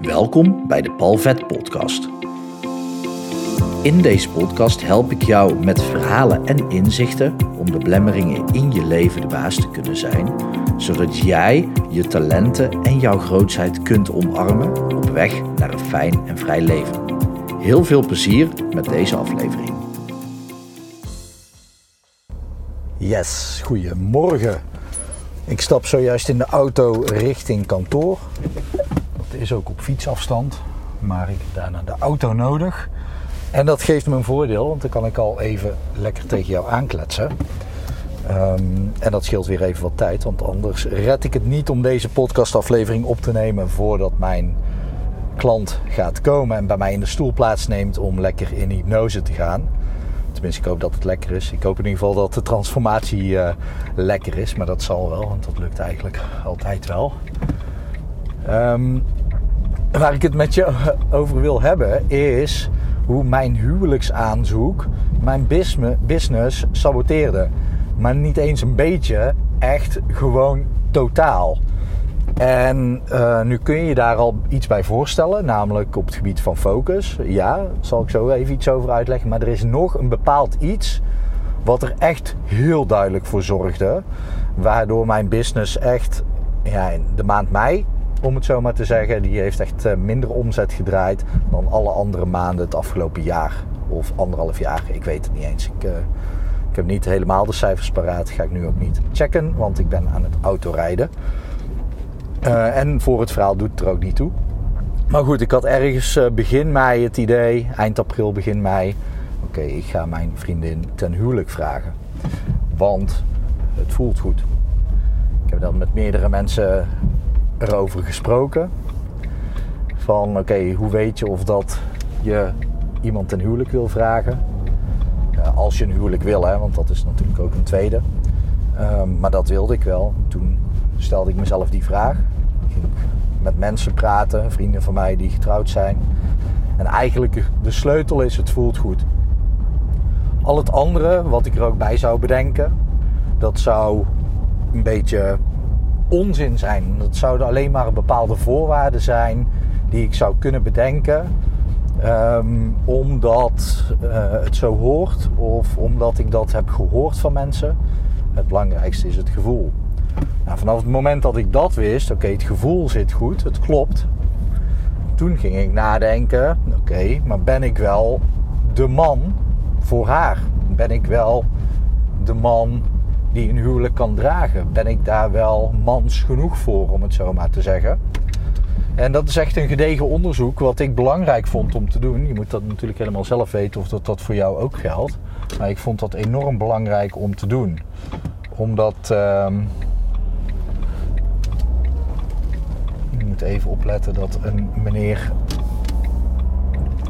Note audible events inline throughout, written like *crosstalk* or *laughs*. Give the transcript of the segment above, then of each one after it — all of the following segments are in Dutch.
Welkom bij de Palvet Podcast. In deze podcast help ik jou met verhalen en inzichten om de blemmeringen in je leven de baas te kunnen zijn, zodat jij je talenten en jouw grootheid kunt omarmen op weg naar een fijn en vrij leven. Heel veel plezier met deze aflevering. Yes, goedemorgen. Ik stap zojuist in de auto richting kantoor. Is ook op fietsafstand, maar ik heb daarna de auto nodig. En dat geeft me een voordeel, want dan kan ik al even lekker tegen jou aankletsen. Ehm, en dat scheelt weer even wat tijd, want anders red ik het niet om deze podcastaflevering op te nemen voordat mijn klant gaat komen en bij mij in de stoel plaatsneemt om lekker in hypnose te gaan. Tenminste, ik hoop dat het lekker is. Ik hoop in ieder geval dat de transformatie uh, lekker is. Maar dat zal wel, want dat lukt eigenlijk altijd wel. Um, waar ik het met je *laughs* over wil hebben is hoe mijn huwelijksaanzoek mijn business saboteerde. Maar niet eens een beetje, echt gewoon totaal. En uh, nu kun je je daar al iets bij voorstellen, namelijk op het gebied van focus. Ja, daar zal ik zo even iets over uitleggen. Maar er is nog een bepaald iets wat er echt heel duidelijk voor zorgde. Waardoor mijn business echt ja, in de maand mei, om het zo maar te zeggen, die heeft echt eh, minder omzet gedraaid dan alle andere maanden het afgelopen jaar. Of anderhalf jaar, ik weet het niet eens. Ik, uh, ik heb niet helemaal de cijfers paraat, ga ik nu ook niet checken, want ik ben aan het autorijden. Uh, en voor het verhaal doet het er ook niet toe. Maar goed, ik had ergens begin mei het idee, eind april, begin mei. Oké, ik ga mijn vriendin ten huwelijk vragen. Want het voelt goed. Ik heb dan met meerdere mensen erover gesproken. Van oké, hoe weet je of dat je iemand ten huwelijk wil vragen? Als je een huwelijk wil, hè, want dat is natuurlijk ook een tweede. maar dat wilde ik wel. Toen stelde ik mezelf die vraag. Ik ging met mensen praten, vrienden van mij die getrouwd zijn. En eigenlijk de sleutel is, het voelt goed. Al het andere, wat ik er ook bij zou bedenken, dat zou een beetje onzin zijn. Dat zouden alleen maar bepaalde voorwaarden zijn die ik zou kunnen bedenken. Um, omdat uh, het zo hoort of omdat ik dat heb gehoord van mensen. Het belangrijkste is het gevoel. Nou, vanaf het moment dat ik dat wist, oké, het gevoel zit goed, het klopt. Toen ging ik nadenken, oké, maar ben ik wel de man voor haar? Ben ik wel de man die een huwelijk kan dragen? Ben ik daar wel mans genoeg voor, om het zo maar te zeggen? En dat is echt een gedegen onderzoek wat ik belangrijk vond om te doen. Je moet dat natuurlijk helemaal zelf weten of dat, dat voor jou ook geldt. Maar ik vond dat enorm belangrijk om te doen. Omdat... Uh, moet even opletten dat een meneer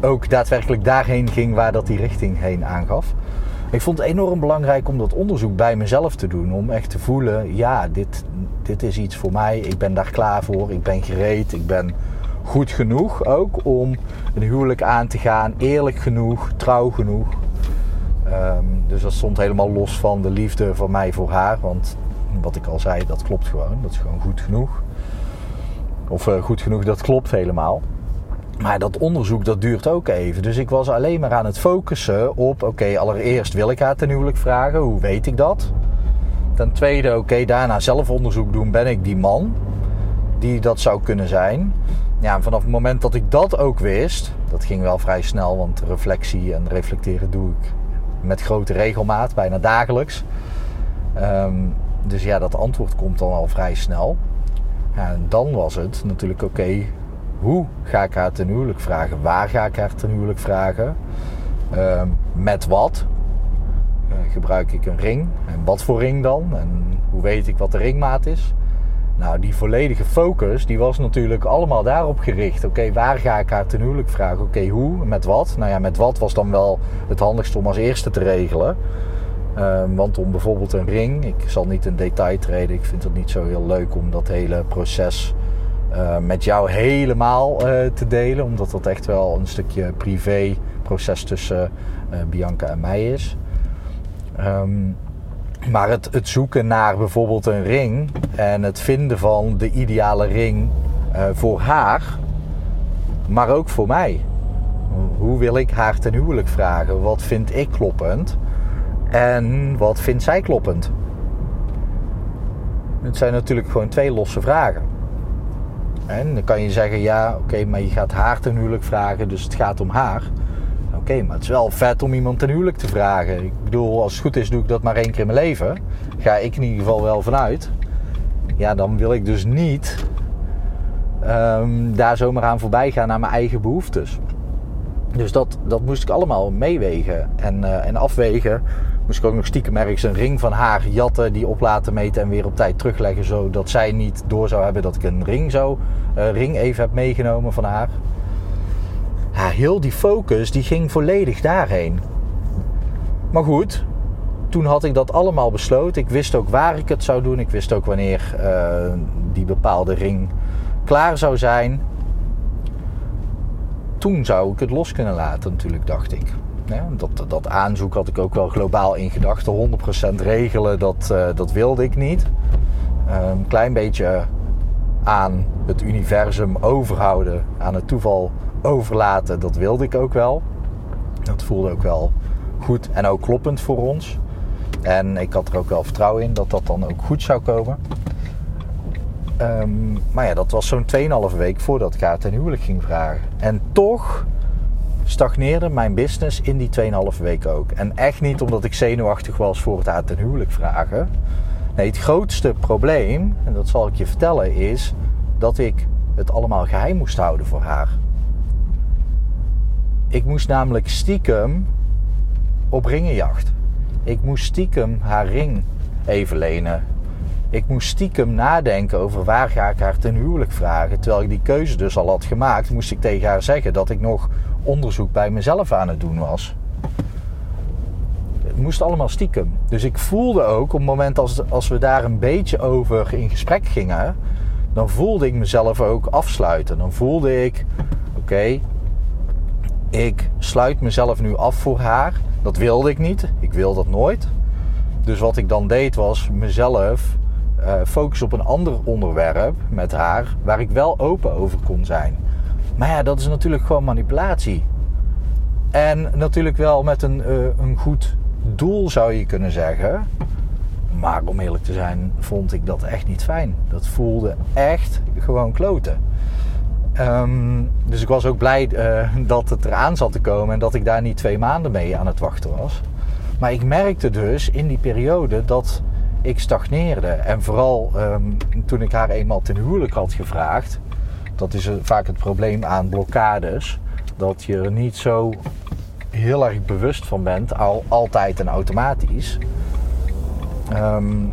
ook daadwerkelijk daarheen ging waar dat die richting heen aangaf. Ik vond het enorm belangrijk om dat onderzoek bij mezelf te doen. Om echt te voelen, ja, dit, dit is iets voor mij. Ik ben daar klaar voor. Ik ben gereed. Ik ben goed genoeg ook om een huwelijk aan te gaan. Eerlijk genoeg, trouw genoeg. Um, dus dat stond helemaal los van de liefde van mij voor haar. Want wat ik al zei, dat klopt gewoon. Dat is gewoon goed genoeg. Of uh, goed genoeg, dat klopt helemaal. Maar dat onderzoek dat duurt ook even. Dus ik was alleen maar aan het focussen op: oké, allereerst wil ik haar ten huwelijk vragen. Hoe weet ik dat? Ten tweede, oké, daarna zelf onderzoek doen. Ben ik die man die dat zou kunnen zijn? Ja, vanaf het moment dat ik dat ook wist, dat ging wel vrij snel, want reflectie en reflecteren doe ik met grote regelmaat, bijna dagelijks. Um, dus ja, dat antwoord komt dan al vrij snel. Ja, en dan was het natuurlijk oké, hoe ga ik haar ten huwelijk vragen? Waar ga ik haar ten huwelijk vragen? Uh, met wat? Uh, gebruik ik een ring? En wat voor ring dan? En hoe weet ik wat de ringmaat is? Nou, die volledige focus, die was natuurlijk allemaal daarop gericht. Oké, waar ga ik haar ten huwelijk vragen? Oké, hoe? Met wat? Nou ja, met wat was dan wel het handigste om als eerste te regelen. Um, want om bijvoorbeeld een ring, ik zal niet in detail treden, ik vind het niet zo heel leuk om dat hele proces uh, met jou helemaal uh, te delen, omdat dat echt wel een stukje privé proces tussen uh, Bianca en mij is. Um, maar het, zoeken naar bijvoorbeeld een ring en het vinden van de ideale ring voor haar, Maar ook voor mij. Hoe wil ik haar ten huwelijk vragen? Wat vind ik kloppend? En wat vindt zij kloppend? Het zijn natuurlijk gewoon twee losse vragen. En dan kan je zeggen, ja, oké, maar je gaat haar ten huwelijk vragen, dus het gaat om haar. Oké, maar het is wel vet om iemand ten huwelijk te vragen. Ik bedoel, als het goed is, doe ik dat maar één keer in mijn leven. Ga ik in ieder geval wel vanuit. Ja, dan wil ik dus niet um, daar zomaar aan voorbij gaan naar mijn eigen behoeftes. Dus dat, dat moest ik allemaal meewegen en, uh, en afwegen. Moest ik ook nog stiekem ergens een ring van haar jatten, die op laten meten en weer op tijd terugleggen. Zodat zij niet door zou hebben dat ik een ring, zo, uh, ring even heb meegenomen van haar. Ja, heel die focus die ging volledig daarheen. Maar goed, toen had ik dat allemaal besloten. Ik wist ook waar ik het zou doen. Ik wist ook wanneer uh, die bepaalde ring klaar zou zijn. Toen zou ik het los kunnen laten, natuurlijk, dacht ik. Dat, dat aanzoek had ik ook wel globaal in gedachten. 100% regelen, dat, uh, dat wilde ik niet. Een um, klein beetje aan het universum overhouden, aan het toeval overlaten, dat wilde ik ook wel. Dat voelde ook wel goed en ook kloppend voor ons. En ik had er ook wel vertrouwen in dat dat dan ook goed zou komen. Um, maar ja, dat was zo'n 2,5 week voordat ik haar ten huwelijk ging vragen. En toch stagneerde mijn business in die 2,5 week ook. En echt niet omdat ik zenuwachtig was voor het haar ten huwelijk vragen. Nee, het grootste probleem, en dat zal ik je vertellen, is dat ik het allemaal geheim moest houden voor haar. Ik moest namelijk stiekem op ringenjacht. Ik moest stiekem haar ring even lenen. Ik moest stiekem nadenken over waar ga ik haar ten huwelijk vragen. Terwijl ik die keuze dus al had gemaakt, moest ik tegen haar zeggen dat ik nog onderzoek bij mezelf aan het doen was. Het moest allemaal stiekem. Dus ik voelde ook op het moment als, als we daar een beetje over in gesprek gingen, dan voelde ik mezelf ook afsluiten. Dan voelde ik, oké, ik sluit mezelf nu af voor haar. Dat wilde ik niet. Ik wil dat nooit. Dus wat ik dan deed was mezelf uh, focussen op een ander onderwerp met haar waar ik wel open over kon zijn. Maar ja, dat is natuurlijk gewoon manipulatie. En natuurlijk wel met een, uh, een goed doel zou je kunnen zeggen. Maar om eerlijk te zijn, vond ik dat echt niet fijn. Dat voelde echt gewoon kloten. Um, dus ik was ook blij uh, dat het eraan zat te komen en dat ik daar niet twee maanden mee aan het wachten was. Maar ik merkte dus in die periode dat ik stagneerde. En vooral um, toen ik haar eenmaal ten huwelijk had gevraagd, dat is vaak het probleem aan blokkades, dat je er niet zo heel erg bewust van bent, al, altijd en automatisch. Um,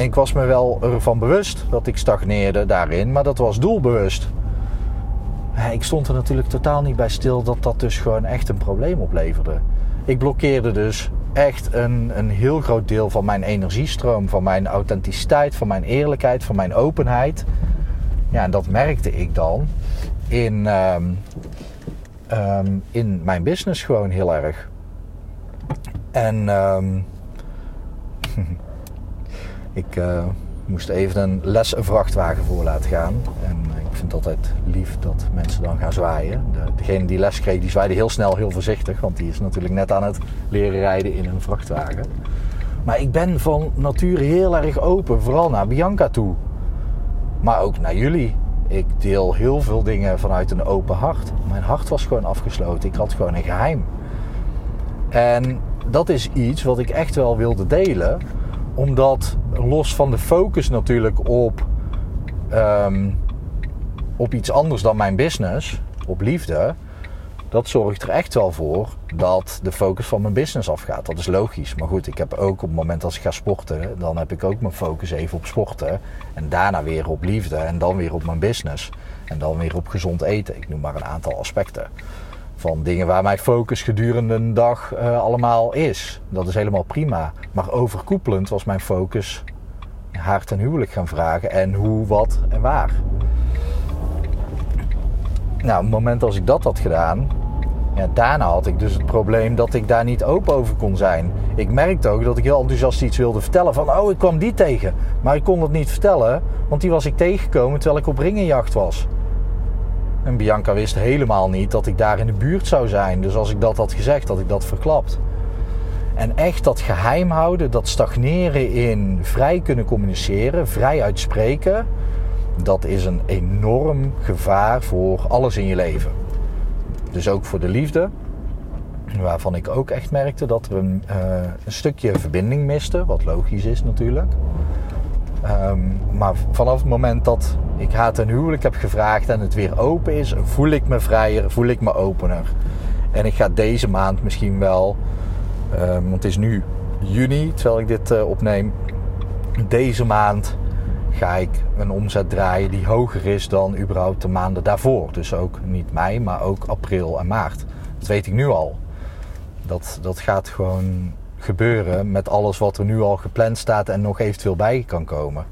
ik was me wel ervan bewust dat ik stagneerde daarin, maar dat was doelbewust. Ik stond er natuurlijk totaal niet bij stil dat dat dus gewoon echt een probleem opleverde. Ik blokkeerde dus echt een, een heel groot deel van mijn energiestroom, van mijn authenticiteit, van mijn eerlijkheid, van mijn openheid. Ja, en dat merkte ik dan in, um, um, in mijn business gewoon heel erg. En um, *laughs* ik uh, moest even een les een vrachtwagen voor laten gaan. En ik vind het altijd lief dat mensen dan gaan zwaaien. De, degene die les kreeg, die zwaaide heel snel, heel voorzichtig. Want die is natuurlijk net aan het leren rijden in een vrachtwagen. Maar ik ben van nature heel erg open. Vooral naar Bianca toe. Maar ook naar jullie. Ik deel heel veel dingen vanuit een open hart. Mijn hart was gewoon afgesloten. Ik had gewoon een geheim. En dat is iets wat ik echt wel wilde delen. Omdat los van de focus natuurlijk op... Um, op iets anders dan mijn business, op liefde, dat zorgt er echt wel voor dat de focus van mijn business afgaat. Dat is logisch. Maar goed, ik heb ook op het moment als ik ga sporten, dan heb ik ook mijn focus even op sporten. En daarna weer op liefde en dan weer op mijn business. En dan weer op gezond eten. Ik noem maar een aantal aspecten. Van dingen waar mijn focus gedurende een dag uh, allemaal is. Dat is helemaal prima. Maar overkoepelend was mijn focus haar ten huwelijk gaan vragen. En hoe, wat en waar. Nou, op het moment als ik dat had gedaan, ja, daarna had ik dus het probleem dat ik daar niet open over kon zijn. Ik merkte ook dat ik heel enthousiast iets wilde vertellen van, oh, ik kwam die tegen. Maar ik kon het niet vertellen, want die was ik tegengekomen terwijl ik op ringenjacht was. En Bianca wist helemaal niet dat ik daar in de buurt zou zijn. Dus als ik dat had gezegd, had ik dat verklapt. En echt dat geheim houden, dat stagneren in vrij kunnen communiceren, vrij uitspreken, dat is een enorm gevaar voor alles in je leven. Dus ook voor de liefde, waarvan ik ook echt merkte dat er een, uh, een stukje verbinding miste, wat logisch is natuurlijk. Um, maar vanaf het moment dat ik haar ten huwelijk heb gevraagd en het weer open is, voel ik me vrijer, voel ik me opener. En ik ga deze maand misschien wel, um, want het is nu juni terwijl ik dit uh, opneem, deze maand ga ik een omzet draaien die hoger is dan überhaupt de maanden daarvoor. Dus ook niet mei, maar ook april en maart. Dat weet ik nu al. Dat, dat gaat gewoon gebeuren met alles wat er nu al gepland staat en nog eventueel bij kan komen.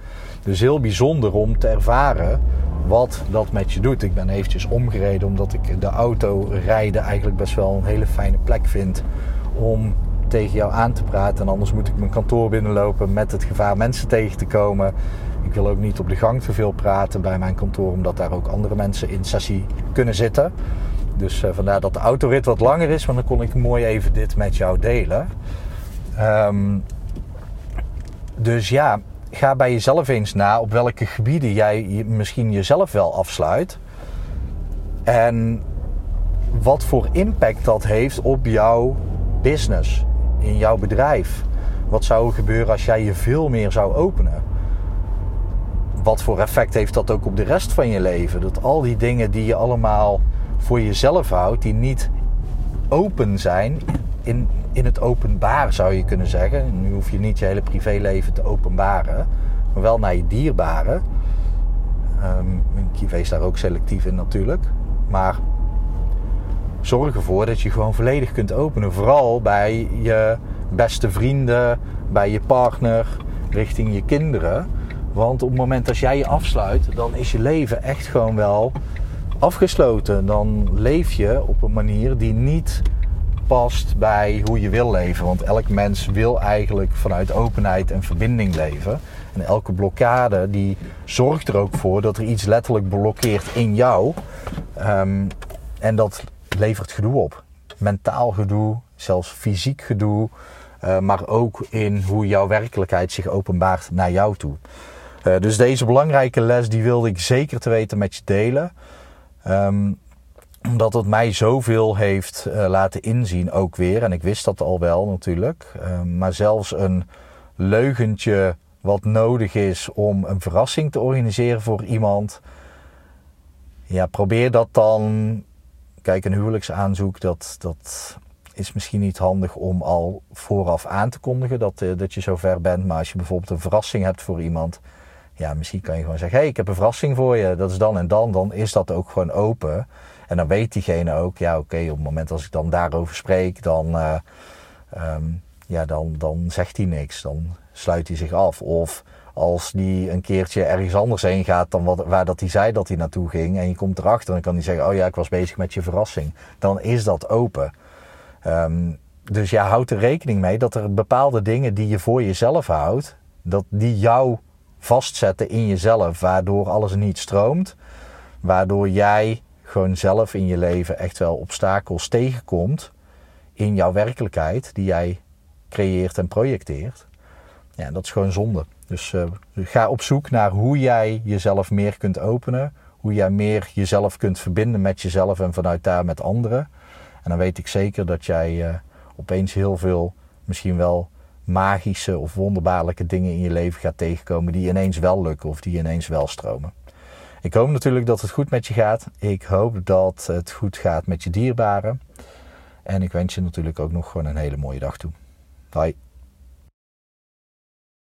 Dus heel bijzonder om te ervaren wat dat met je doet. Ik ben eventjes omgereden omdat ik de auto rijden eigenlijk best wel een hele fijne plek vind om tegen jou aan te praten. En anders moet ik mijn kantoor binnenlopen met het gevaar mensen tegen te komen. Ik wil ook niet op de gang te veel praten bij mijn kantoor, omdat daar ook andere mensen in sessie kunnen zitten. Dus uh, vandaar dat de autorit wat langer is, want dan kon ik mooi even dit met jou delen. Um, dus ja, ga bij jezelf eens na op welke gebieden jij misschien jezelf wel afsluit. En wat voor impact dat heeft op jouw business, in jouw bedrijf. Wat zou er gebeuren als jij je veel meer zou openen? Wat voor effect heeft dat ook op de rest van je leven? Dat al die dingen die je allemaal voor jezelf houdt, die niet open zijn, in, in het openbaar zou je kunnen zeggen. Nu hoef je niet je hele privéleven te openbaren, maar wel naar je dierbaren. Um, ik wees daar ook selectief in natuurlijk. Maar zorg ervoor dat je gewoon volledig kunt openen. Vooral bij je beste vrienden, bij je partner, richting je kinderen. Want op het moment dat jij je afsluit, dan is je leven echt gewoon wel afgesloten. Dan leef je op een manier die niet past bij hoe je wil leven. Want elk mens wil eigenlijk vanuit openheid en verbinding leven. En elke blokkade die zorgt er ook voor dat er iets letterlijk blokkeert in jou. Um, en dat levert gedoe op. Mentaal gedoe, zelfs fysiek gedoe. Uh, maar ook in hoe jouw werkelijkheid zich openbaart naar jou toe. Uh, dus deze belangrijke les die wilde ik zeker te weten met je delen. Um, omdat het mij zoveel heeft uh, laten inzien ook weer. En ik wist dat al wel natuurlijk. Uh, maar zelfs een leugentje wat nodig is om een verrassing te organiseren voor iemand. Ja, probeer dat dan. Kijk, een huwelijksaanzoek, dat, dat is misschien niet handig om al vooraf aan te kondigen dat, uh, dat je zover bent. Maar als je bijvoorbeeld een verrassing hebt voor iemand. Ja, misschien kan je gewoon zeggen: hé, hey, ik heb een verrassing voor je. Dat is dan en dan. Dan is dat ook gewoon open. En dan weet diegene ook, ja oké, op het moment als ik dan daarover spreek, dan, uh, um, ja, dan, dan zegt hij niks. Dan sluit hij zich af. Of als die een keertje ergens anders heen gaat dan wat, waar dat hij zei dat hij naartoe ging. En je komt erachter, dan kan hij zeggen, oh ja, ik was bezig met je verrassing. Dan is dat open. Um, dus ja, houd er rekening mee dat er bepaalde dingen die je voor jezelf houdt, dat die jou vastzetten in jezelf, waardoor alles niet stroomt. Waardoor jij gewoon zelf in je leven echt wel obstakels tegenkomt in jouw werkelijkheid die jij creëert en projecteert. Ja, dat is gewoon zonde. Dus uh, ga op zoek naar hoe jij jezelf meer kunt openen, hoe jij meer jezelf kunt verbinden met jezelf en vanuit daar met anderen. En dan weet ik zeker dat jij uh, opeens heel veel, misschien wel magische of wonderbaarlijke dingen in je leven gaat tegenkomen die ineens wel lukken of die ineens wel stromen. Ik hoop natuurlijk dat het goed met je gaat. Ik hoop dat het goed gaat met je dierbaren. En ik wens je natuurlijk ook nog gewoon een hele mooie dag toe. Bye.